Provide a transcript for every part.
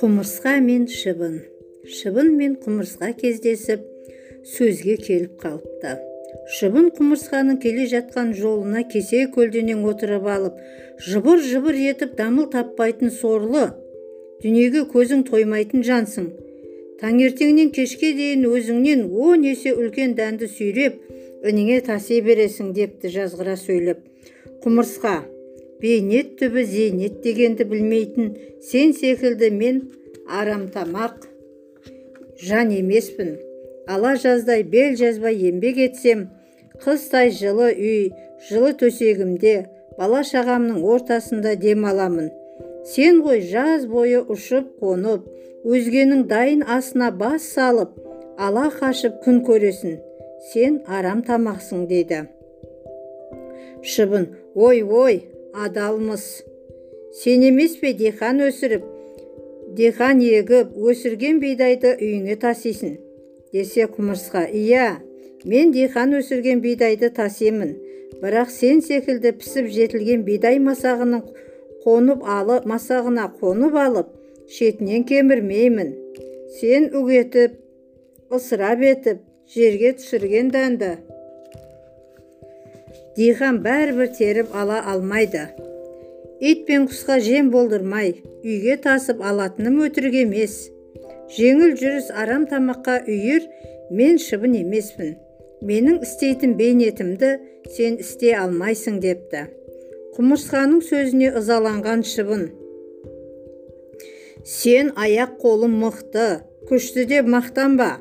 құмырсқа мен шыбын. Шыбын мен құмырсқа кездесіп сөзге келіп қалыпты. Шыбын құмырсқаның келе жатқан жолына кесе көлденең отырып алып жыбыр жыбыр етіп дамыл таппайтын сорлы дүниеге көзің тоймайтын жансың. Таңертеңнен кешке дейін өзіңнен он есе үлкен дәнді сүйреп ініңе таси бересің депті жазғыра сөйлеп. Құмырсқа. Бейнет түбі зейнет дегенді білмейтін сен секілді мен арамтамақ жан емеспін. Ала жаздай бел жазбай еңбек етсем қыстай жылы үй жылы төсегімде бала шағамның ортасында демаламын сен ғой жаз бойы ұшып қонып өзгенің дайын асына бас салып ала қашып күн көресің. Сен арам тамақсың дейді. Шыбын. Ой ой адалмыз сен емес пе диқан өсіріп диқан егіп өсірген бидайды үйіңе тасисың десе құмырсқа. Иә мен диқан өсірген бидайды тасимын бірақ сен секілді пісіп жетілген бидай масағының қонып алып масағына қонып алып шетінен кемірмеймін. Сен үгетіп ысырап етіп жерге түсірген дәнді диқан бәрібір теріп ала алмайды. Ит пен құсқа жем болдырмай үйге тасып алатыным өтірік емес. Жеңіл жүріс арам тамаққа үйір мен шыбын емеспін. Менің істейтін бейнетімді сен істей алмайсың депті. Құмырсқаның сөзіне ызаланған шыбын. Сен аяқ қолым мықты күшті деп мақтанба.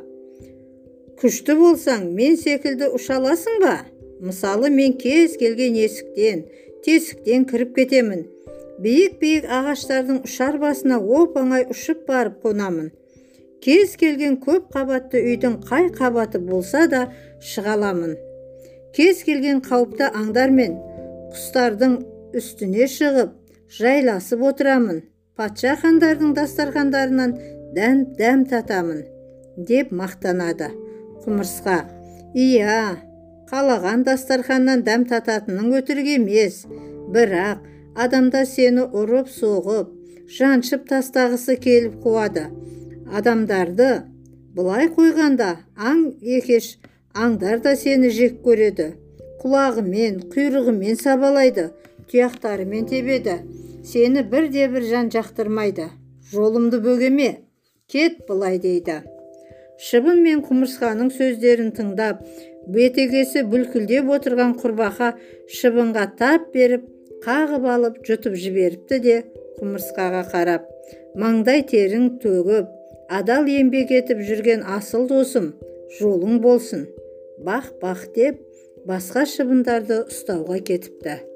Күшті болсаң мен секілді ұша аласың ба? Мысалы мен кез келген есіктен тесіктен кіріп кетемін. Биік биік ағаштардың ұшар басына оп оңай ұшып барып қонамын. Кез келген көп қабатты үйдің қай қабаты болса да шыға аламын. Кез келген қауіпті аңдар мен құстардың үстіне шығып жайласып отырамын. Патша хандардың дастархандарынан дәм дәм татамын деп мақтанады. Құмырсқа иә қалаған дастарханнан дәм тататының өтірік емес. Бірақ адамда сені ұрып соғып жаншып тастағысы келіп қуады. Адамдарды былай қойғанда аң екеш аңдар да сені жек көреді. Құлағымен құйрығымен сабалайды тұяқтарымен тебеді. Сені бірде бір жан жақтырмайды. Жолымды бөгеме кет былай дейді. Шыбын мен құмырсқаның сөздерін тыңдап бетегесі бүлкілдеп отырған құрбақа шыбынға тап беріп қағып алып жұтып жіберіпті де құмырсқаға қарап маңдай терің төгіп адал еңбек етіп жүрген асыл досым жолың болсын бақ бақ деп басқа шыбындарды ұстауға кетіпті.